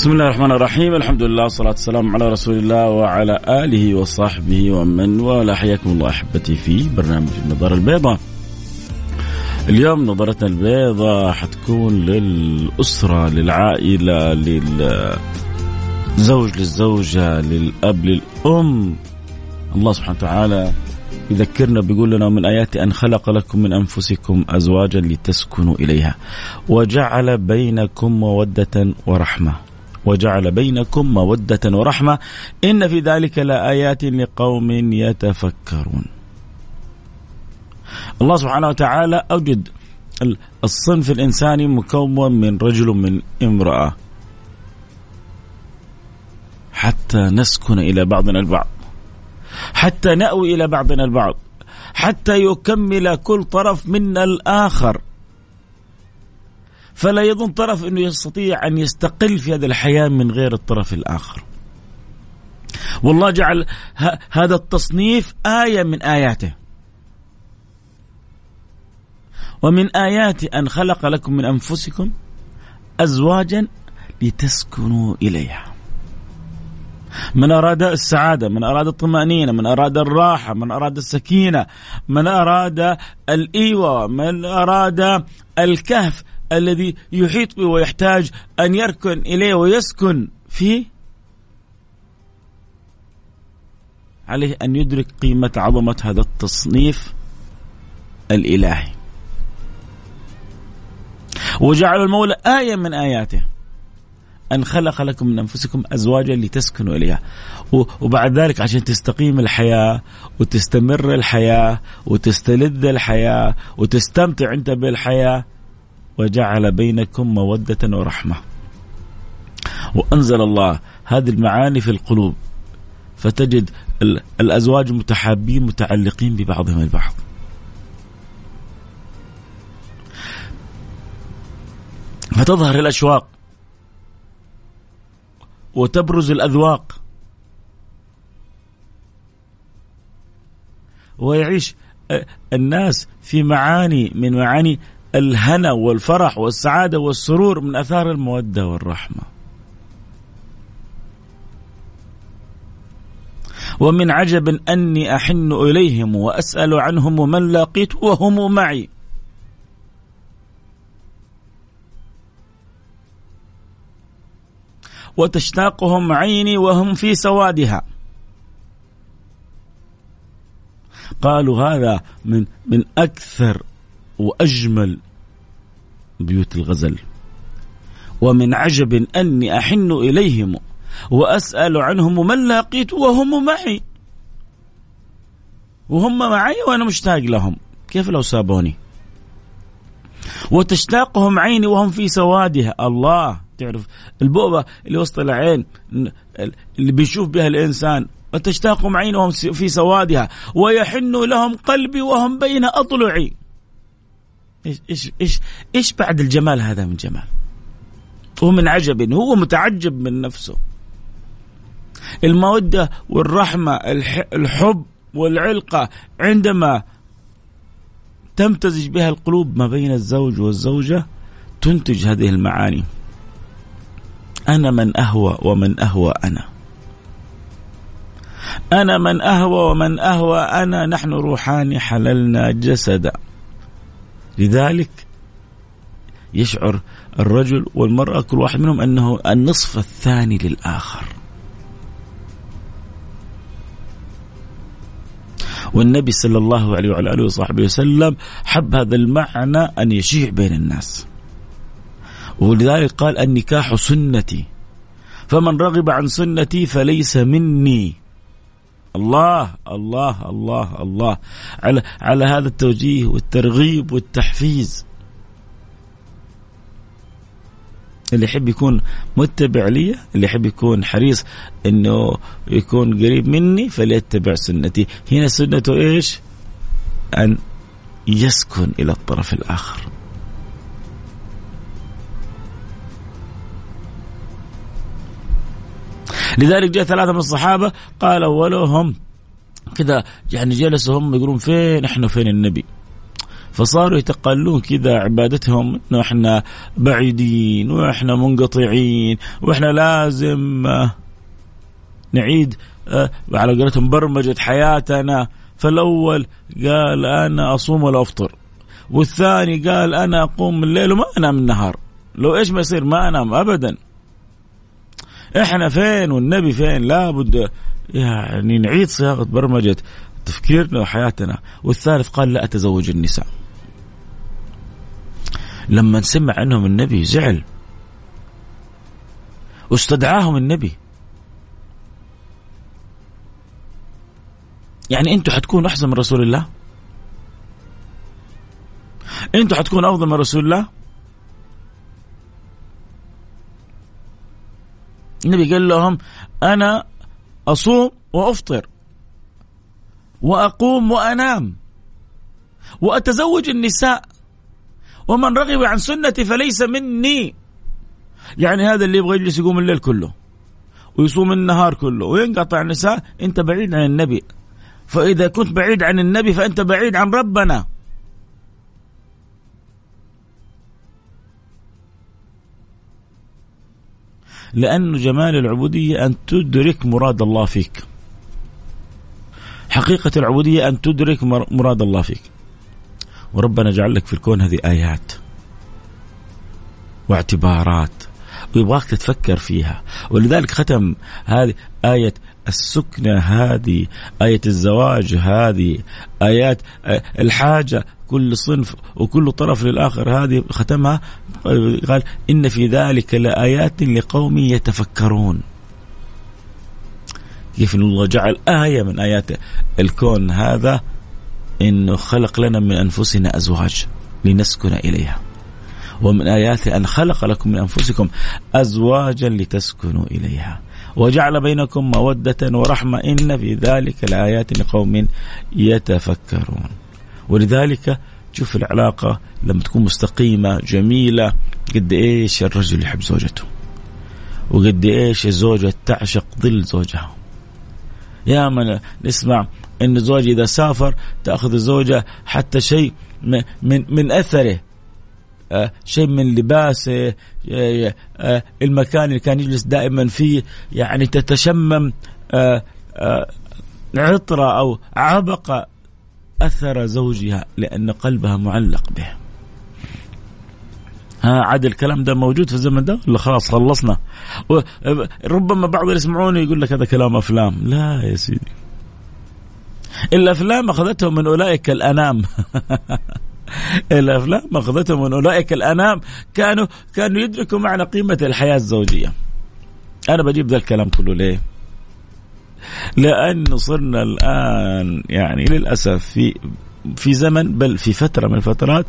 بسم الله الرحمن الرحيم. الحمد لله والصلاة والسلام على رسول الله وعلى آله وصحبه ومن والاه. حياكم الله أحبتي في برنامج النظارة البيضاء. اليوم نظرتنا البيضاء حتكون للأسرة للعائلة للزوج للزوجة للأب للأم. الله سبحانه وتعالى يذكرنا بيقول لنا من آيات أن خلق لكم من أنفسكم أزواجا لتسكنوا إليها وجعل بينكم مودة ورحمة. وجعل بينكم مودة ورحمة. إن في ذلك لآيات لقوم يتفكرون. الله سبحانه وتعالى أوجد الصنف الإنساني مكون من رجل من امرأة. حتى نسكن إلى بعضنا البعض. حتى نأوي إلى بعضنا البعض. حتى يكمل كل طرف منا الآخر. فلا يظن طرف إنه يستطيع أن يستقل في هذه الحياة من غير الطرف الآخر. والله جعل هذا التصنيف آية من آياته. ومن ايات أن خلق لكم من أنفسكم أزواجا لتسكنوا إليها. من أراد السعادة من أراد الطمأنينة من أراد الراحة من أراد السكينة من أراد الإيوة من أراد الكهف الذي يحيط به ويحتاج أن يركن إليه ويسكن فيه عليه أن يدرك قيمة عظمة هذا التصنيف الإلهي. وجعل المولى آية من آياته. أن خلق لكم من أنفسكم أزواجا لتسكنوا إليها. وبعد ذلك عشان تستقيم الحياة وتستمر الحياة وتستلذ الحياة وتستمتع أنت بالحياة وجعل بينكم مودة ورحمة. وأنزل الله هذه المعاني في القلوب فتجد الأزواج متحابين متعلقين ببعضهم البعض. فتظهر الأشواق وتبرز الأذواق. ويعيش الناس في معاني من معاني الهنا والفرح والسعادة والسرور من أثار المودة والرحمة. ومن عجب أني أحن إليهم وأسأل عنهم من لاقيت وهم معي. وتشتاقهم عيني وهم في سوادها. قالوا هذا من من أكثر وأجمل بيوت الغزل. ومن عجب أني أحن إليهم وأسأل عنهم من لاقيت وهم معي. وهم معي وأنا مشتاق لهم. كيف لو سابوني؟ وتشتاقهم عيني وهم في سوادها. الله تعرف البؤبة اللي وسط العين اللي بيشوف بها الإنسان. وتشتاقهم عينهم في سوادها. ويحن لهم قلبي وهم بين أضلعي. إيش إيش إيش إيش بعد الجمال هذا من جمال؟ ومن عجب هو متعجب من نفسه. المودة والرحمة الحب والعلقة عندما تمتزج بها القلوب ما بين الزوج والزوجة تنتج هذه المعاني. أنا من أهوى ومن أهوى أنا. أنا من أهوى ومن أهوى أنا نحن روحان حللنا جسدا. لذلك يشعر الرجل والمرأة كل واحد منهم أنه النصف الثاني للآخر والنبي صلى الله عليه وعلى آله وصحبه وسلم حب هذا المعنى أن يشيع بين الناس. ولذلك قال النكاح سنتي فمن رغب عن سنتي فليس مني. الله الله الله الله. على على هذا التوجيه والترغيب والتحفيز. اللي يحب يكون متبع لي اللي يحب يكون حريص إنه يكون قريب مني فليتبع سنتي. هنا سنته إيش؟ أن يسكن إلى الطرف الآخر. لذلك جاء ثلاثة من الصحابة قال أولهم كذا يعني جلسوا هم يقولون فين إحنا فين النبي؟ فصاروا يتقلون كذا عبادتهم إنه إحنا بعيدين وإحنا منقطعين وإحنا لازم آه، نعيد آه، على قولتهم برمجة حياتنا. فالأول قال أنا أصوم ولا أفطر؟ والثاني قال أنا أقوم الليل وما أنام النهار. لو إيش ما يصير ما أنام ابدا. إحنا فين والنبي فين؟ لابد يعني نعيد صياغة برمجة تفكيرنا وحياتنا. والثالث قال لا أتزوج النساء. لما سمع عنهم النبي زعل. واستدعاهم النبي. يعني أنتم حتكونوا أحسن من رسول الله؟ أنتم حتكونوا أفضل من رسول الله؟ النبي قال لهم أنا أصوم وأفطر وأقوم وأنام وأتزوج النساء ومن رغب عن سنتي فليس مني. يعني هذا اللي يبغى يجلس يقوم الليل كله ويصوم النهار كله وينقطع النساء أنت بعيد عن النبي. فإذا كنت بعيد عن النبي فأنت بعيد عن ربنا. لأن جمال العبودية أن تدرك مراد الله فيك. حقيقة العبودية أن تدرك مراد الله فيك. وربنا جعل لك في الكون هذه آيات واعتبارات ويبغاك تتفكر فيها. ولذلك ختم هذه آية السكنة هذه آية الزواج هذه آيات الحاجة كل صنف وكل طرف للآخر. هذه ختمها قال إن في ذلك لآيات لقوم يتفكرون. كيف الله جعل آية من آيات الكون هذا؟ انه خلق لنا من أنفسنا أزواج لنسكن إليها. ومن اياته أن خلق لكم من أنفسكم أزواجا لتسكنوا إليها. وجعل بينكم مودة ورحمة. إن في ذلك لآيات لقوم يتفكرون. ولذلك شوف العلاقة لما تكون مستقيمة جميلة قد إيش الرجل يحب زوجته؟ وقد إيش الزوجة تعشق ظل زوجها؟ يا من نسمع إن الزوج إذا سافر تأخذ الزوجة حتى شيء من من أثره. آه شيء من لباسه آه آه المكان اللي كان يجلس دائما فيه. يعني تتشمم آه، آه، عطرة أو عبق أثر زوجها لأن قلبها معلق به. ها عاد الكلام ده موجود في الزمن ده ولا خلاص خلصنا؟ ربما بعض اللي يسمعوني يقول لك هذا كلام أفلام. لا يا سيدي. الأفلام أخذتهم من أولئك الأنام. الأفلام أخذتهم من أولئك الأنام. كانوا كانوا يدركوا معنى قيمة الحياة الزوجية. أنا بجيب ذا الكلام كله ليه؟ لأن صرنا الآن يعني للأسف في في زمن بل في فترة من الفترات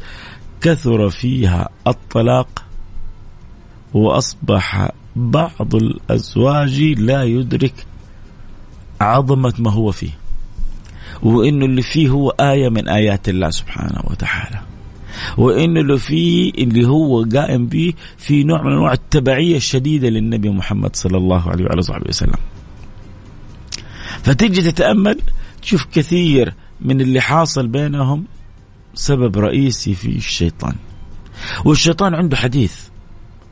كثر فيها الطلاق وأصبح بعض الأزواج لا يدرك عظمة ما هو فيه وانه اللي فيه هو آية من آيات الله سبحانه وتعالى وانه اللي فيه اللي هو قائم به في نوع من أنواع التبعية الشديدة للنبي محمد صلى الله عليه وعلى صحبه وسلم. فتجي تتأمل. تشوف كثير من اللي حاصل بينهم سبب رئيسي في الشيطان. والشيطان عنده حديث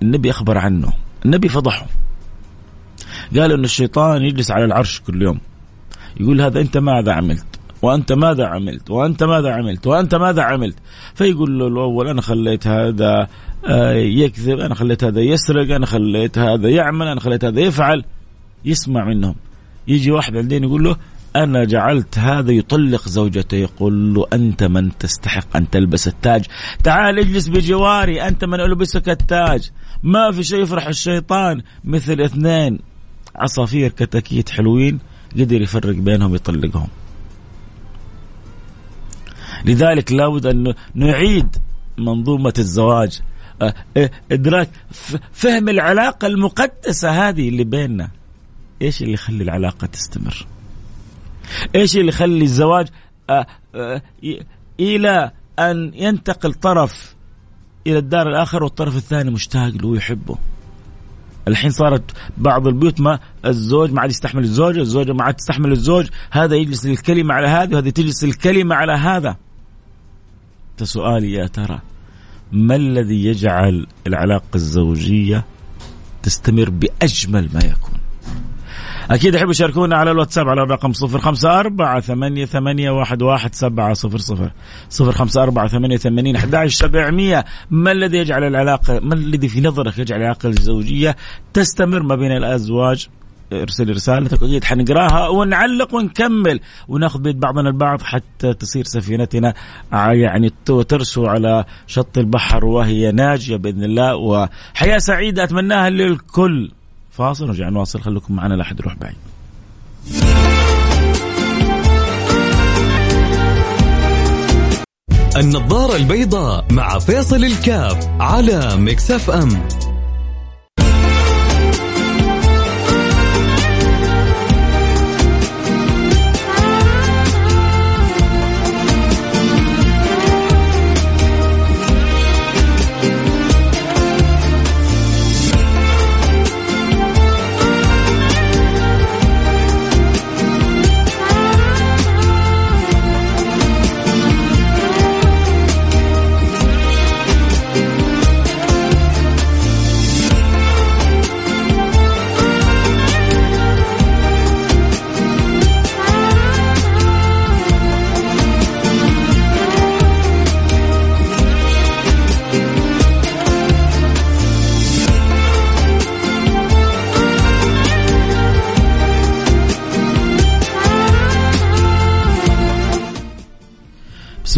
النبي أخبر عنه، النبي فضحه. قال إن الشيطان يجلس على العرش كل يوم. يقول هذا أنت ماذا عملت؟ وأنت ماذا عملت؟ وأنت ماذا عملت؟ وأنت ماذا عملت؟ فيقول له الأول أنا خليت هذا آه، يكذب أنا خليت هذا يسرق أنا خليت هذا يعمل أنا خليت هذا يفعل. يسمع منهم. يجي واحد بعدين يقول له أنا جعلت هذا يطلق زوجته يقول له أنت من تستحق أن تلبس التاج. تعال اجلس بجواري أنت من ألبسك التاج. ما في شيء يفرح الشيطان مثل اثنين. عصافير كتاكيت حلوين قدر يفرق بينهم يطلقهم. لذلك لابد أن نعيد منظومة الزواج. أه، إدراك فهم العلاقة المقدسة هذه اللي بيننا. إيش اللي يخلي العلاقة تستمر؟ إيش اللي يخلي الزواج أه، إلى أن ينتقل طرف إلى الدار الآخر والطرف الثاني مشتاق له ويحبه. الحين صارت بعض البيوت ما الزوج ما عاد يستحمل الزوجة الزوجة ما عاد تستحمل الزوج هذا يجلس الكلمة على هذه وهذه تجلس الكلمة على هذا. سؤالي يا ترى ما الذي يجعل العلاقة الزوجية تستمر بأجمل ما يكون؟ أكيد يحبوا يشاركونا على الواتساب على الرقم صفر خمسة أربعة ثمانية, ثمانية واحد, واحد سبعة صفر صفر. صفر خمسة أربعة ثمانية ثمانين أحد سبعمية ما الذي يجعل العلاقة ما الذي في نظرك يجعل العلاقة الزوجية تستمر ما بين الأزواج؟ ارسل رسالتك أكيد حنقراها ونعلق ونكمل وناخذ بيد بعضنا البعض حتى تصير سفينتنا يعني ترسو على شط البحر وهي ناجية بإذن الله. وحياة سعيدة أتمناها للكل. فاصل ونرجع نواصل خليكم معنا لا أحد يروح بعيد. النظارة البيضاء مع فيصل الكاف على مكسف أم.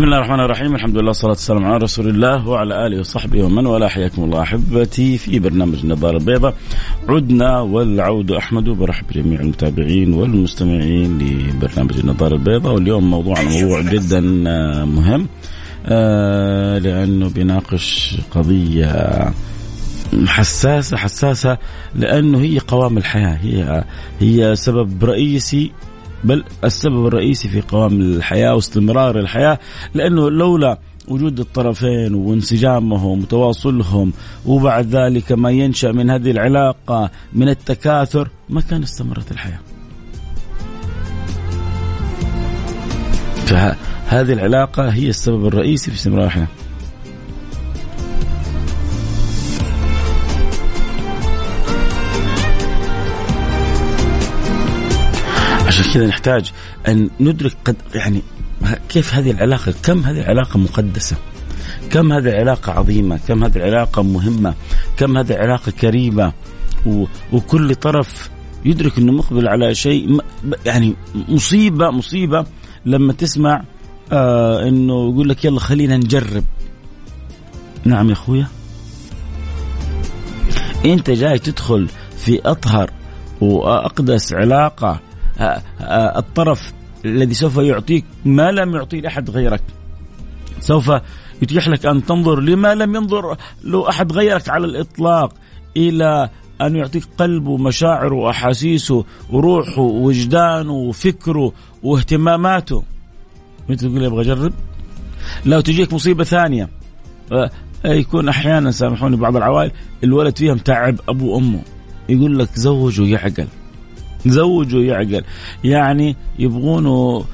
بسم الله الرحمن الرحيم. الحمد لله والصلاة والسلام على رسول الله وعلى آله وصحبه ومن والاه. حياكم الله أحبتي في برنامج النظارة البيضاء عدنا والعود أحمد وبرحب بجميع المتابعين والمستمعين لبرنامج النظارة البيضاء واليوم موضوعنا موضوع جدا مهم آه، لأنه بيناقش قضية حساسة حساسة لأنه هي قوام الحياة. هي هي سبب رئيسي بل السبب الرئيسي في قوام الحياة واستمرار الحياة لأنه لولا وجود الطرفين وانسجامهم وتواصلهم وبعد ذلك ما ينشأ من هذه العلاقة من التكاثر ما كان استمرت الحياة. فهذه العلاقة هي السبب الرئيسي في استمرار الحياة. عشان كذا نحتاج أن ندرك قد يعني كيف هذه العلاقة كم هذه العلاقة مقدسة؟ كم هذه العلاقة عظيمة؟ كم هذه العلاقة مهمة؟ كم هذه العلاقة كريمة؟ و... وكل طرف يدرك إنه مقبل على شيء يعني مصيبه مصيبة لما تسمع آه إنه يقول لك يلا خلينا نجرب. نعم يا أخويا. أنت جاي تدخل في أطهر وأقدس علاقة الطرف الذي سوف يعطيك ما لم يعطي لأحد غيرك. سوف يتيح لك أن تنظر لما لم ينظر له أحد غيرك على الإطلاق إلى أن يعطيك قلبه ومشاعره وأحاسيسه وروحه ووجدانه وفكره واهتماماته أنت تقول أبغى أجرب؟ لو تجيك مصيبة ثانية آه، يكون أحيانا سامحوني بعض العوائل الولد فيها متعب أبوه وأمه. يقول لك زوجه يعقل. زوجه يعقل. يعني يبغونه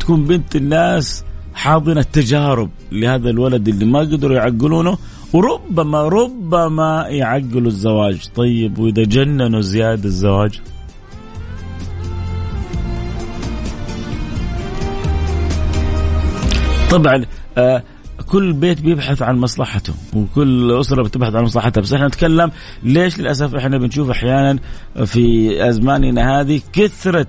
تكون بنت الناس حاضنة تجارب لهذا الولد اللي ما قدروا يعقلونه وربما ربما يعقلوا الزواج. طيب وإذا جننوا زيادة الزواج؟ طبعا آه كل بيت بيبحث عن مصلحته وكل أسرة بتبحث عن مصلحتها. بس إحنا نتكلم ليش للأسف إحنا بنشوف أحيانا في أزماننا هذه كثره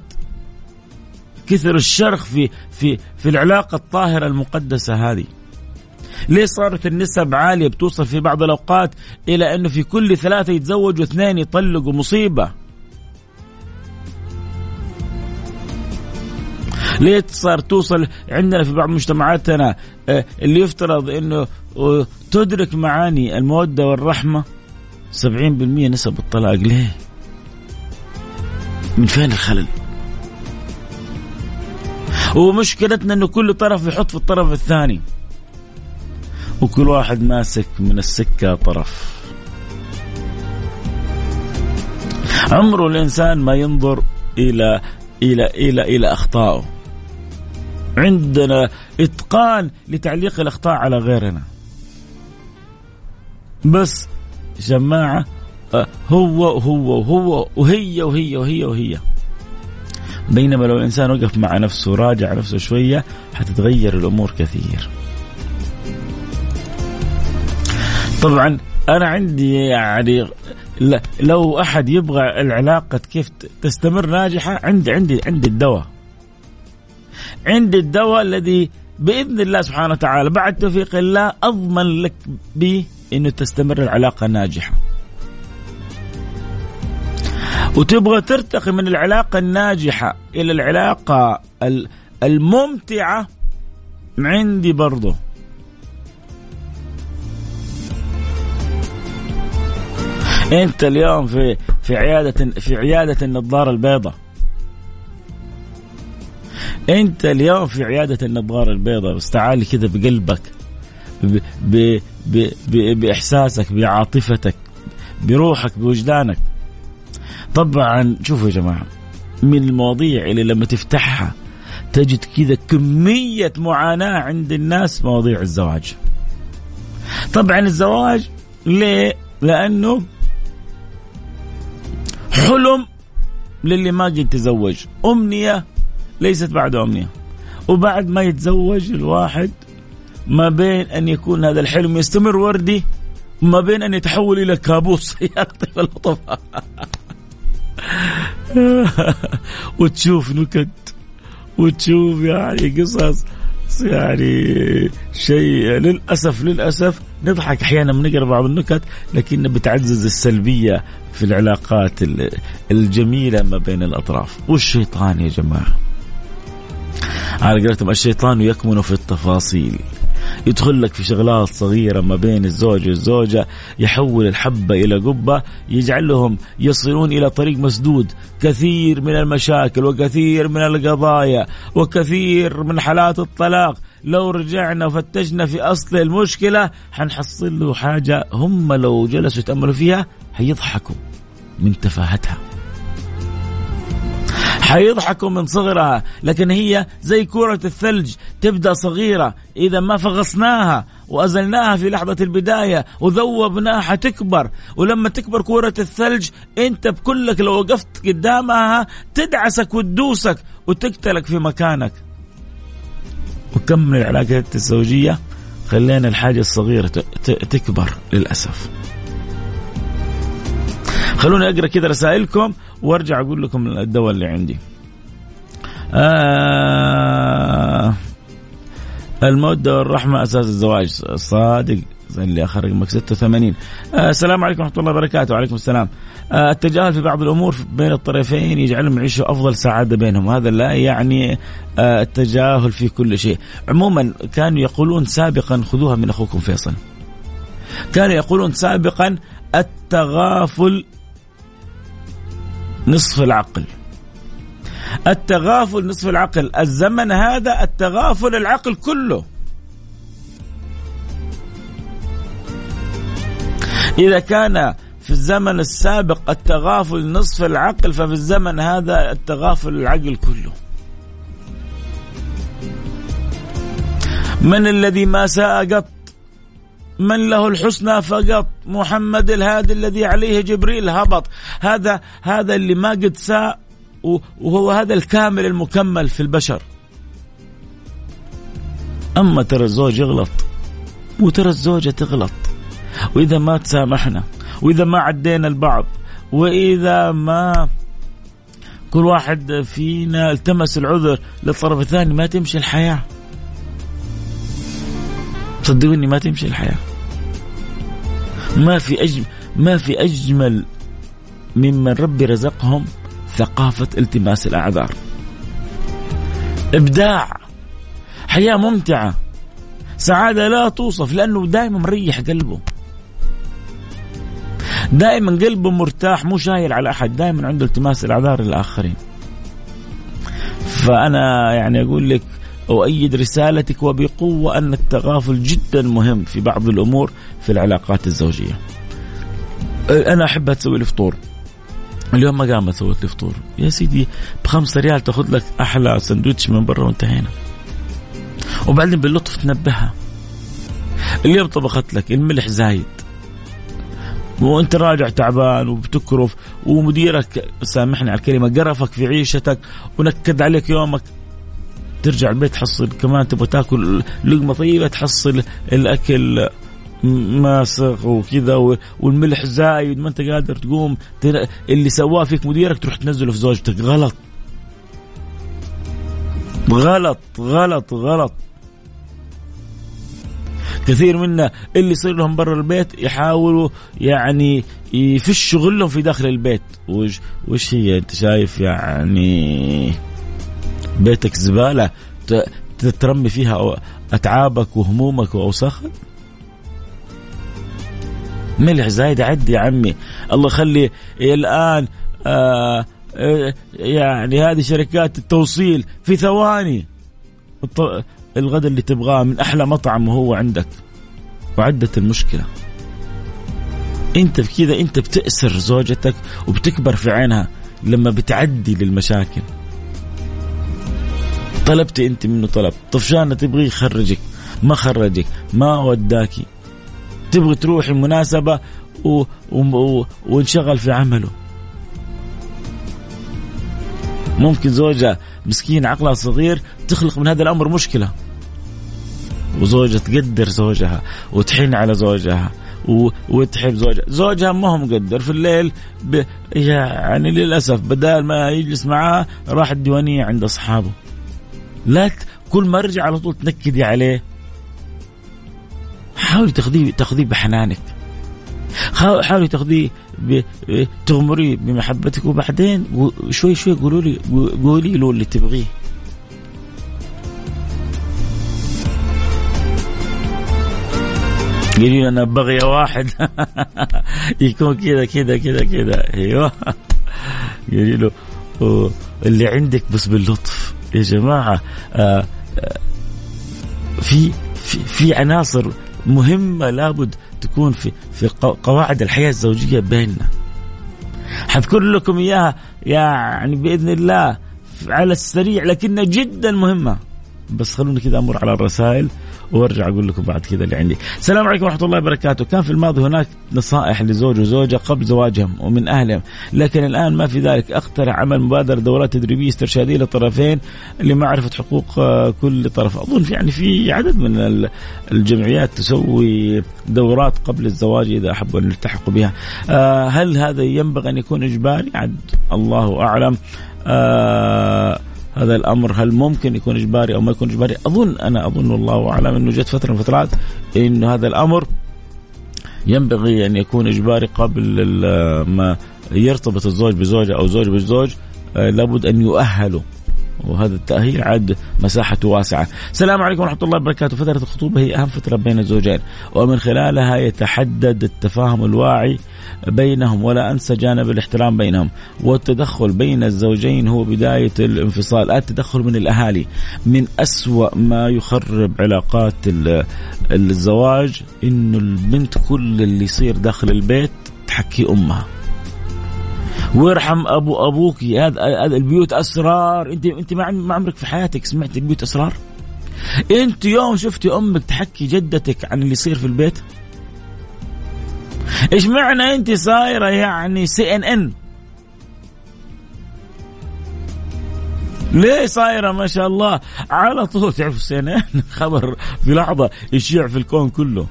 كثر الشرخ في في في العلاقة الطاهرة المقدسة هذه. ليه صارت النسب عالية بتوصل في بعض الأوقات إلى إنه في كل ثلاثة يتزوجوا اثنين يطلقوا مصيبة؟ ليه صار توصل عندنا في بعض مجتمعاتنا آه، اللي يفترض إنه آه، تدرك معاني المودة والرحمة؟ 70% نسب الطلاق. ليه؟ من فين الخلل؟ ومشكلتنا إنه كل طرف يحط في الطرف الثاني. وكل واحد ماسك من السكة طرف. عمره الإنسان ما ينظر إلى إلى إلى إلى أخطائه. عندنا إتقان لتعليق الأخطاء على غيرنا بس جماعة آه، هو هو وهو وهي وهي وهي وهي بينما لو الإنسان وقف مع نفسه وراجع نفسه شوية حتتغير الأمور كثير. طبعا أنا عندي يعني لو أحد يبغى العلاقة كيف تستمر ناجحة عندي عندي عندي الدواء. عندي الدواء الذي بإذن الله سبحانه وتعالى بعد توفيق الله أضمن لك به إنه تستمر العلاقة ناجحة. وتبغى ترتقي من العلاقة الناجحة إلى العلاقة الممتعة عندي برضه أنت اليوم في في عيادة في عيادة النظارة البيضاء أنت اليوم في عيادة النظارة البيضاء بس تعالي كذا بقلبك ب ب ب ب بإحساسك بعاطفتك بروحك بوجدانك طبعا شوفوا يا جماعة من المواضيع اللي لما تفتحها تجد كذا كمية معاناة عند الناس مواضيع الزواج. طبعا الزواج ليه؟ لأنه حلم للي ما قد تزوج، أمنية ليست بعد أمنية. وبعد ما يتزوج الواحد ما بين أن يكون هذا الحلم يستمر وردي ما بين أن يتحول إلى كابوس. يا لطيف اللطف وتشوف نكت وتشوف يعني قصص يعني شيء. للأسف للأسف نضحك أحيانا بنقرأ بعض النكت لكنها بتعزز السلبية في العلاقات الجميلة ما بين الأطراف. والشيطان يا جماعة. على قولتهم الشيطان يكمن في التفاصيل. يدخل لك في شغلات صغيرة ما بين الزوج والزوجة يحول الحبة إلى قبة يجعلهم يصلون إلى طريق مسدود. كثير من المشاكل وكثير من القضايا وكثير من حالات الطلاق. لو رجعنا وفتشنا في أصل المشكلة حنحصل له حاجة هم لو جلسوا يتأملوا فيها حيضحكوا من تفاهتها. حيضحكوا من صغرها لكن هي زي كرة الثلج تبدأ صغيرة إذا ما فغصناها وأزلناها في لحظة البداية وذوبناها حتكبر. ولما تكبر كرة الثلج أنت بكلك لو وقفت قدامها تدعسك وتدوسك وتقتلك في مكانك. وكم العلاقات الزوجية خلينا الحاجة الصغيرة تكبر للأسف. خلوني أقرأ كذا رسائلكم. وارجع أقول لكم الدواء اللي عندي. آه المودة والرحمة أساس الزواج. صادق. اللي آخر رقمك 86 آه السلام عليكم ورحمة الله وبركاته. وعليكم السلام. آه التجاهل في بعض الأمور بين الطرفين يجعلهم يعيشوا أفضل سعادة بينهم. هذا لا يعني آه التجاهل في كل شيء. عموما كانوا يقولون سابقا خذوها من أخوكم فيصل. كانوا يقولون سابقا التغافل نصف العقل. التغافل نصف العقل. الزمن هذا التغافل العقل كله. إذا كان في الزمن السابق التغافل نصف العقل ففي الزمن هذا التغافل العقل كله. من الذي ما ساء قط؟ من له الحسنى فقط. محمد الهادي الذي عليه جبريل هبط. هذا هذا اللي ما قد ساء وهو هذا الكامل المكمل في البشر. أما ترى الزوج يغلط وترى الزوجة تغلط. وإذا ما تسامحنا وإذا ما عدينا البعض وإذا ما كل واحد فينا التمس العذر للطرف الثاني ما تمشي الحياة. صدقوني ما تمشي الحياة. ما في أجمل ما في أجمل ممن ربي رزقهم ثقافة التماس الأعذار. إبداع. حياة ممتعة. سعادة لا توصف لأنه دائما مريح قلبه. دائما قلبه مرتاح مو شايل على أحد دائما عنده التماس الأعذار للآخرين فأنا يعني أقول لك أؤيد رسالتك وبقوة أن التغافل جدا مهم في بعض الأمور في العلاقات الزوجية. أنا أحبها تسوي لي فطور. اليوم ما قامت سوت لي فطور. يا سيدي بخمسة ريال تاخذ لك أحلى سندويتش من برا وانتهينا وبعدين باللطف تنبهها. اليوم طبخت لك الملح زايد. وانت راجع تعبان وبتكرف ومديرك سامحني على الكلمة قرفك في عيشتك ونكد عليك يومك. ترجع البيت تحصل كمان تبغى تاكل لقمة طيبة تحصل الأكل ماسخ وكذا والملح زايد ما أنت قادر تقوم اللي سواه فيك مديرك تروح تنزله في زوجتك. غلط. غلط غلط غلط. كثير منا اللي يصير لهم برا البيت يحاولوا يعني يفشوا غلهم في داخل البيت. وش, وش هي أنت شايف يعني؟ بيتك زبالة ترمي فيها أتعابك وهمومك وأوساخك ملح زايد عد يا عمي. الله يخلي الآن آه يعني هذه شركات التوصيل في ثواني. الغداء اللي تبغاه من أحلى مطعم وهو عندك. وعدت المشكلة. أنت بكذا أنت بتأسر زوجتك وبتكبر في عينها لما بتعدي للمشاكل. طلبتي انت منه طلب. طفشانة تبغي يخرجك. ما خرجك ما وداكي تبغي تروحي المناسبة و... و... وانشغل في عمله. ممكن زوجة مسكين عقلها صغير تخلق من هذا الأمر مشكلة. وزوجة تقدر زوجها وتحن على زوجها وتحب زوجها. زوجها ما هو مقدر. في الليل ب... يعني للأسف بدال ما يجلس معاه راح الديوانية عند أصحابه. لا. كل ما رجع على طول تنكدي عليه. حاولي تاخذيه تاخذيه بحنانك. حاولي تاخذيه تغمريه بمحبتك وبعدين شوي شوي قولوا لي قولي له اللي تبغيه. قولي أنا بغي واحد. يكون كذا كذا كذا كذا. أيوه. قولي له اللي عندك بس باللطف. يا جماعة آه، آه، في في في عناصر مهمة لابد تكون في في قواعد الحياة الزوجية بيننا. حذكر لكم إياها يعني بإذن الله على السريع لكنها جدا مهمة. بس خلوني كذا أمر على الرسائل. وارجع أقول لكم بعد كذا اللي عندي. السلام عليكم ورحمة الله وبركاته، كان في الماضي هناك نصائح لزوج وزوجة قبل زواجهم ومن أهلهم، لكن الآن ما في ذلك، أقترح عمل مبادرة دورات تدريبية استرشادية للطرفين لمعرفة حقوق آه، كل طرف، أظن يعني في عدد من الجمعيات تسوي دورات قبل الزواج إذا أحبوا أن يلتحقوا بها. آه، هل هذا ينبغي أن يكون إجباري؟ عد الله أعلم. آه هذا الأمر هل ممكن يكون إجباري أو ما يكون إجباري؟ أظن أنا أظن والله أعلم أنه جت فترة من فترات انه هذا الأمر ينبغي أن يكون إجباري قبل ما يرتبط الزوج بزوجة أو زوج بزوج آه، لابد أن يؤهلوا. وهذا التأهيل عاد مساحته واسعة. السلام عليكم ورحمة الله وبركاته. فترة الخطوبة هي أهم فترة بين الزوجين ومن خلالها يتحدد التفاهم الواعي بينهم ولا أنسى جانب الاحترام بينهم. والتدخل بين الزوجين هو بداية الانفصال. التدخل من الأهالي. من أسوأ ما يخرب علاقات الزواج إنه البنت كل اللي يصير داخل البيت تحكي أمها. ويرحم أبو أبوك. هذا البيوت أسرار. انت أنت ما عمرك في حياتك سمعت البيوت أسرار؟ أنت يوم شفتي أمك تحكي جدتك عن اللي يصير في البيت؟ إيش معنى أنت صايرة يعني سي ان ان ليه صايرة ما شاء الله؟ على طول تعرف سي ان ان خبر في لحظة يشيع في الكون كله.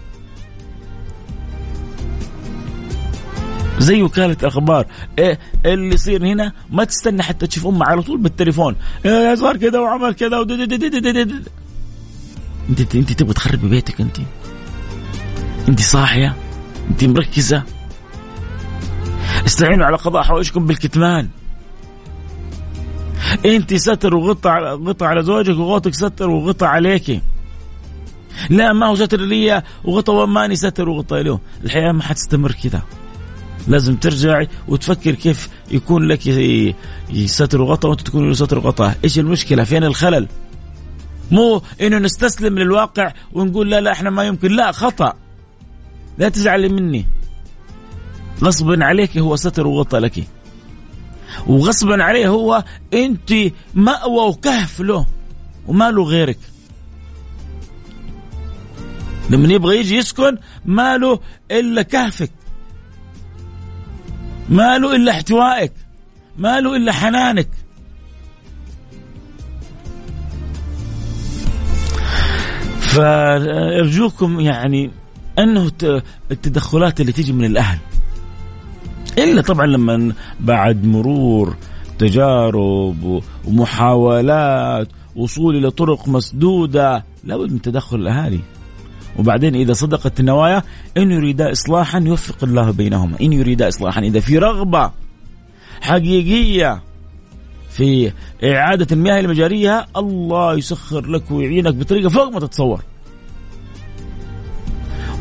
زي وكالة الأخبار إيه اللي يصير هنا؟ ما تستنى حتى تشوف أمه على طول بالتليفون. إيه صار كذا وعمل كذا أنت أنت تبغى تخربي بيتك أنت. أنت صاحية؟ انت مركزة؟ استعينوا على قضاء حوائجكم بالكتمان. انت ستر وغطى غطى على زوجك وغوتك ستر وغطى عليك. لا ما هو ستر لي وغطى وماني ستر وغطى له. الحياة ما حتستمر كذا لازم ترجعي وتفكر كيف يكون لك ستر وغطى وأنت تكون له ستر وغطاء إيش المشكلة؟ فين الخلل؟ مو إنه نستسلم للواقع ونقول لا لا إحنا ما يمكن. لا خطأ. لا تزعلي مني. غصبا عليك هو ستر وغطى لك. وغصبا عليه هو أنت مأوى وكهف له وما له غيرك. لما يبغى يجي يسكن ما له إلا كهفك. ما له إلا احتوائك. ما له إلا حنانك. فأرجوكم يعني أنه التدخلات اللي تيجي من الأهل. إلا طبعا لما بعد مرور تجارب ومحاولات وصول إلى طرق مسدودة لابد من تدخل الأهالي. وبعدين إذا صدقت النوايا إن يريدا اصلاحا يوفق الله بينهما. إن يريدا اصلاحا إذا في رغبة حقيقية في إعادة المياه المجارية الله يسخر لك ويعينك بطريقة فوق ما تتصور.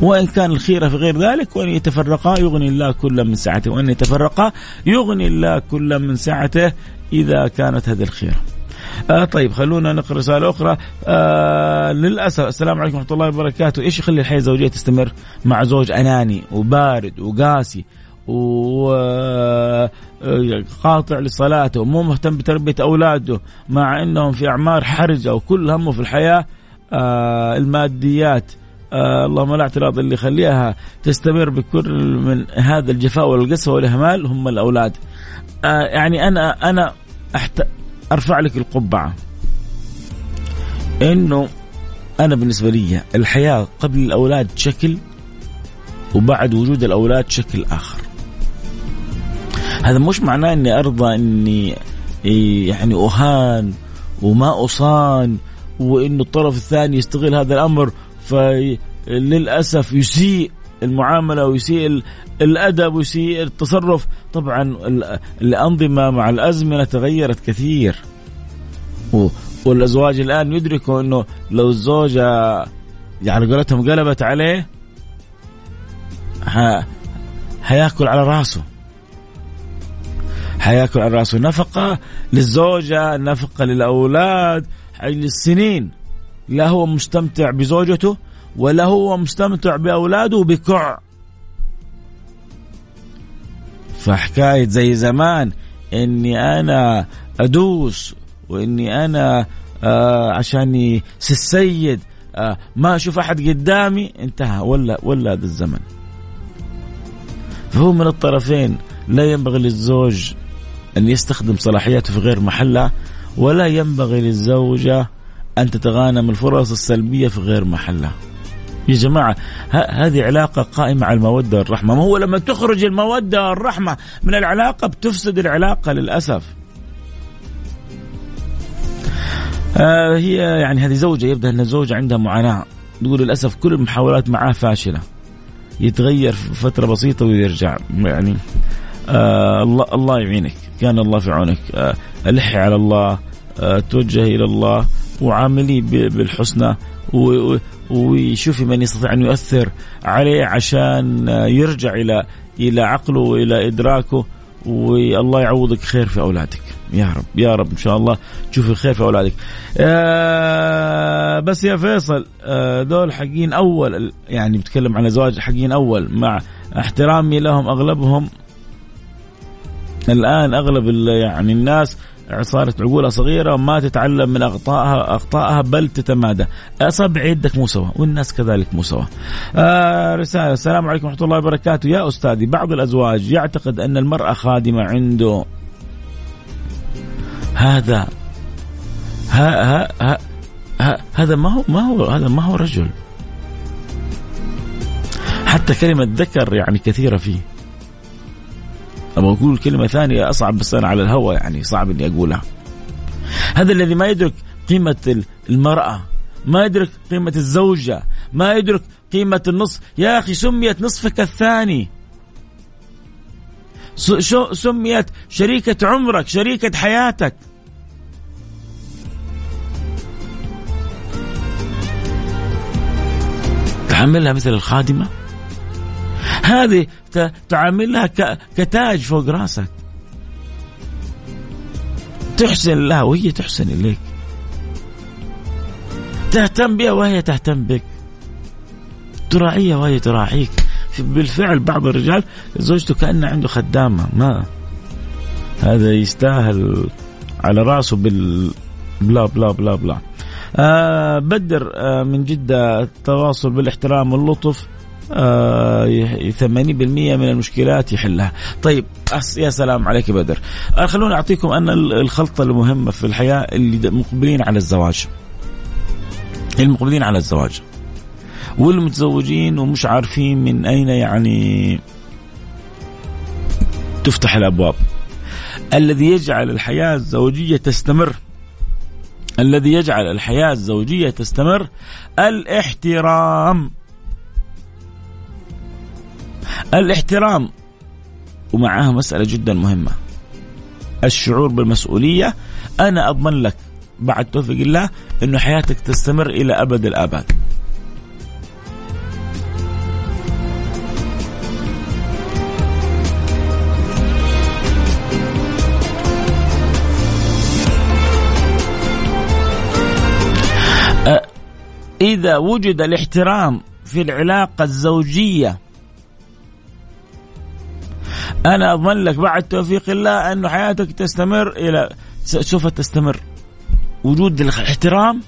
وإن كان الخيرة في غير ذلك وأن يتفرقا يغني الله كل من سعته وأن يتفرقا يغني الله كل من سعته إذا كانت هذه الخيرة. آه طيب خلونا نقرأ رسالة أخرى. آه للأسف السلام عليكم ورحمة الله وبركاته. إيش يخلي الحياة الزوجيه تستمر مع زوج أناني وبارد وقاسي وقاطع لصلاته ومو مهتم بتربية أولاده مع إنهم في أعمار حرجة وكل همه في الحياة؟ آه الماديات آه اللهم لا اعتراض اللي يخليها تستمر بكل من هذا الجفاء والقسوة والإهمال هم الأولاد. آه يعني أنا أنا أحت... أرفع لك القبعة. إنه أنا بالنسبة لي الحياة قبل الأولاد شكل وبعد وجود الأولاد شكل آخر. هذا مش معناه إني أرضى إني يعني أهان وما أصان وإنه الطرف الثاني يستغل هذا الأمر فللأسف يسيء المعاملة ويسيء الأدب ويسيء التصرف. طبعا الأنظمة مع الأزمنة تغيرت كثير. والأزواج الآن يدركوا إنه لو الزوجة يعني قولتهم قلبت عليه حيأكل على راسه. حيأكل على راسه. نفقة للزوجة نفقة للأولاد للسنين. لا هو مستمتع بزوجته ولا هو مستمتع بأولاده بكع. فحكاية زي زمان إني أنا أدوس وإني أنا آه عشاني السيد آه ما أشوف أحد قدامي. انتهى ولا ولا هذا الزمن. فهو من الطرفين لا ينبغي للزوج أن يستخدم صلاحياته في غير محلها ولا ينبغي للزوجة أن تتغانم الفرص السلبية في غير محلها. يا جماعة هذه علاقة قائمة على المودة والرحمة. ما هو لما تخرج المودة والرحمة من العلاقة بتفسد العلاقة للأسف. آه هي يعني هذه زوجة يبدأ أن الزوجة عندها معاناة. تقول للأسف كل المحاولات معاه فاشلة. يتغير في فترة بسيطة ويرجع. يعني آه الله الله يعينك. كان الله في عونك. آه ألحي على الله. آه توجه إلى الله. وعاملي بالحسنى وشوفي من يستطيع أن يؤثر عليه عشان يرجع إلى إلى عقله وإلى إدراكه. والله يعوضك خير في أولادك. يا رب يا رب إن شاء الله تشوف الخير في أولادك. آه بس يا فيصل آه دول حقين أول يعني بتكلم عن ازواج حقين أول مع احترامي لهم أغلبهم الآن أغلب يعني الناس صارت عقولها صغيرة وما تتعلم من أخطائها أخطائها بل تتمادى. أصابع يدك مو سوا والناس كذلك مو سوا. آه رسالة. السلام عليكم ورحمة الله وبركاته. يا أستاذي بعض الأزواج يعتقد أن المرأة خادمة عنده. هذا ها ها ها, ها هذا ما هو ما هو هذا ما هو رجل. حتى كلمة ذكر يعني كثيرة فيه. أبغى أقول كلمة ثانية أصعب بس أنا على الهوى يعني صعب إني أقولها. هذا الذي ما يدرك قيمة المرأة ما يدرك قيمة الزوجة ما يدرك قيمة النصف. يا أخي سميت نصفك الثاني. سميت شريكة عمرك شريكة حياتك. تعاملها مثل الخادمة؟ هذه تعاملها كتاج فوق راسك. تحسن لها وهي تحسن إليك. تهتم بها وهي تهتم بك. تراعيها وهي تراعيك. بالفعل بعض الرجال زوجته كأنه عنده خدامة ما. هذا يستاهل على راسه بال بلا بلا بلا بلا. آه بدر آه من جدة التواصل بالاحترام واللطف. 80% من المشكلات يحلها. طيب يا سلام عليك بدر. خلوني أعطيكم أن الخلطة المهمة في الحياة اللي مقبلين على الزواج. المقبلين على الزواج. والمتزوجين ومش عارفين من أين يعني تفتح الأبواب. الذي يجعل الحياة الزوجية تستمر. الذي يجعل الحياة الزوجية تستمر. الاحترام. الاحترام. ومعها مسألة جدا مهمة. الشعور بالمسؤولية. أنا أضمن لك بعد توفيق الله أنه حياتك تستمر إلى أبد الآباد. إذا وجد الاحترام في العلاقة الزوجية أنا أضمن لك بعد توفيق الله أنه حياتك تستمر إلى سوف تستمر. وجود الاحترام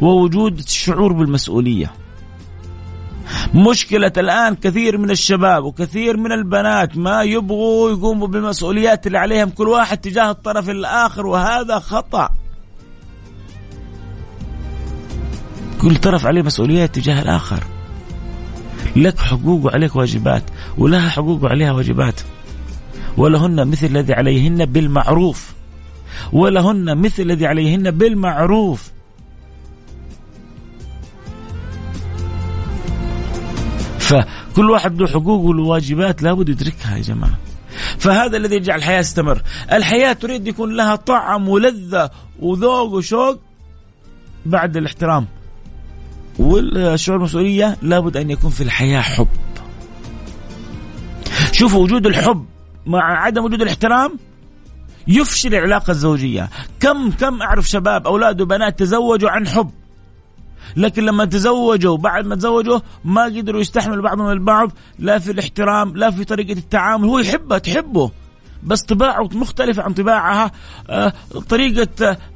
ووجود الشعور بالمسؤولية. مشكلة الآن كثير من الشباب وكثير من البنات ما يبغوا يقوموا بالمسؤوليات اللي عليهم كل واحد تجاه الطرف الآخر وهذا خطأ. كل طرف عليه مسؤوليات تجاه الآخر. لك حقوق وعليك واجبات ولها حقوق وعليها واجبات. ولهن مثل الذي عليهن بالمعروف. ولهن مثل الذي عليهن بالمعروف. فكل واحد له حقوق وله واجبات لابد يدركها يا جماعة. فهذا الذي يجعل الحياة تستمر. الحياة تريد يكون لها طعم ولذة وذوق وشوق بعد الاحترام. والشعور بالمسؤولية لابد أن يكون في الحياة حب. شوفوا وجود الحب مع عدم وجود الاحترام يفشل العلاقة الزوجية. كم كم أعرف شباب أولاد وبنات تزوجوا عن حب لكن لما تزوجوا بعد ما تزوجوا ما قدروا يستحملوا بعضهم البعض لا في الاحترام لا في طريقة التعامل هو يحبها تحبه. بس طباعه مختلفة عن طباعها. آه، طريقة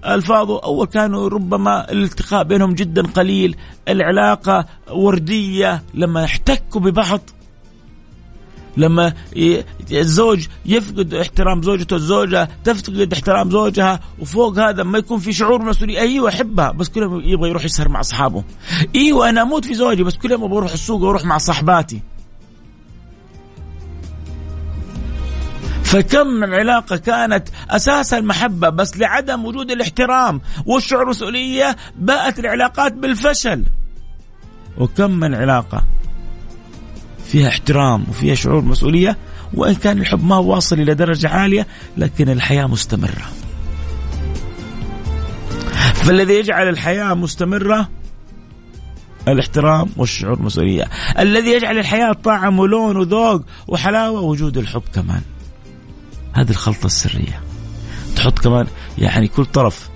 آه، ألفاظه أول كانوا ربما الالتقاء بينهم جدا قليل العلاقة وردية لما احتكوا ببعض لما الزوج يفقد احترام زوجته الزوجة تفقد احترام زوجها وفوق هذا ما يكون في شعور مسؤولية أيوة أحبها بس كل يوم يبغى يروح يسهر مع أصحابه. أيوة أنا أموت في زوجي بس كل يوم أبغى أروح السوق وأروح مع صحباتي فكم من علاقة كانت أساسها المحبة بس لعدم وجود الاحترام والشعور بالمسؤولية باءت العلاقات بالفشل. وكم من علاقة فيها احترام وفيها شعور مسؤولية وإن كان الحب ما واصل إلى درجة عالية لكن الحياة مستمرة. فالذي يجعل الحياة مستمرة الاحترام والشعور بالمسؤولية الذي يجعل الحياة طعم ولون وذوق وحلاوة وجود الحب كمان. هذه الخلطة السرية. تحط كمان يعني كل طرف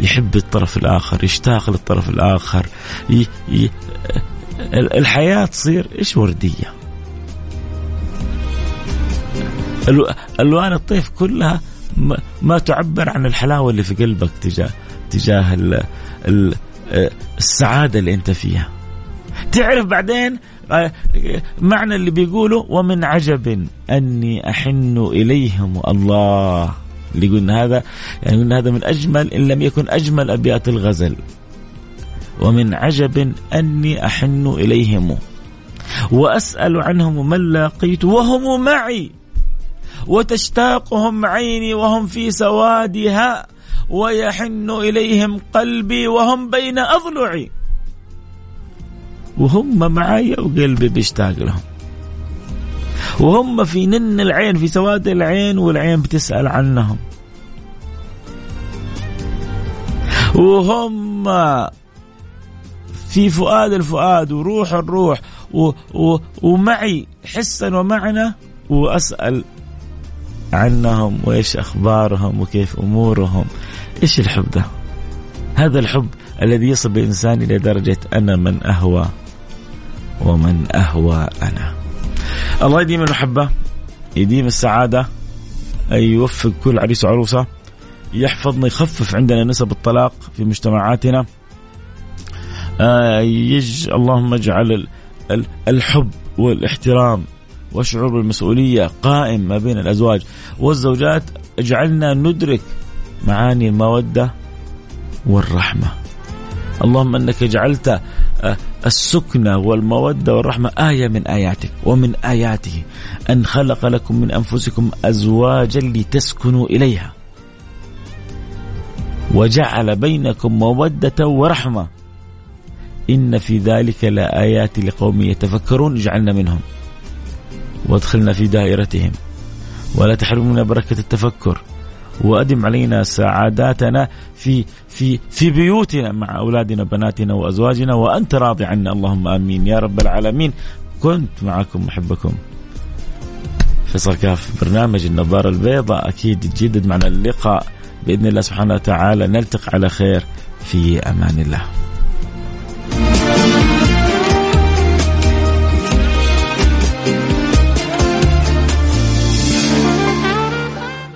يحب الطرف الآخر يشتاق للطرف الآخر ي... ي... الحياة تصير إيش وردية. ألوان الطيف كلها ما تعبر عن الحلاوة اللي في قلبك تجاه تجاه ال... ال... السعادة اللي أنت فيها. تعرف بعدين معنى اللي بيقوله ومن عجب أني أحن إليهم الله. اللي قلنا هذا يعني قلنا هذا من أجمل إن لم يكن أجمل أبيات الغزل. ومن عجب أني أحن إليهم. وأسأل عنهم من لقيت وهم معي. وتشتاقهم عيني وهم في سوادها ويحن إليهم قلبي وهم بين أضلعي. وهم معي وقلبي بيشتاق لهم. وهم في نن العين في سواد العين والعين بتسأل عنهم. وهم في فؤاد الفؤاد وروح الروح و و ومعي حسا ومعنى وأسأل عنهم وإيش أخبارهم وكيف أمورهم. إيش الحب ده؟ هذا الحب الذي يصل بالانسان إلى درجة أنا من أهوى. ومن أهوى أنا. الله يديم المحبة يديم السعادة أي يوفق كل عريس وعروسة يحفظنا يخفف عندنا نسب الطلاق في مجتمعاتنا. آه يج اللهم اجعل الحب والاحترام والشعور بالمسؤولية قائم ما بين الأزواج. والزوجات اجعلنا ندرك معاني المودة والرحمة. اللهم أنك جعلت آه، السكنة والمودة والرحمة آية من آياتك ومن آياته. أن خلق لكم من أنفسكم أزواجا لتسكنوا إليها. وجعل بينكم مودة ورحمة. إن في ذلك لآيات لقوم يتفكرون اجعلنا منهم. وادخلنا في دائرتهم. ولا تحرمنا بركة التفكر. وأدم علينا سعاداتنا في في في بيوتنا مع أولادنا بناتنا وأزواجنا وأنت راضي عنا. اللهم آمين. يا رب العالمين. كنت معكم محبكم فيصل كاف برنامج النظارة البيضاء. أكيد يتجدد معنا اللقاء بإذن الله سبحانه وتعالى. نلتقي على خير. في أمان الله.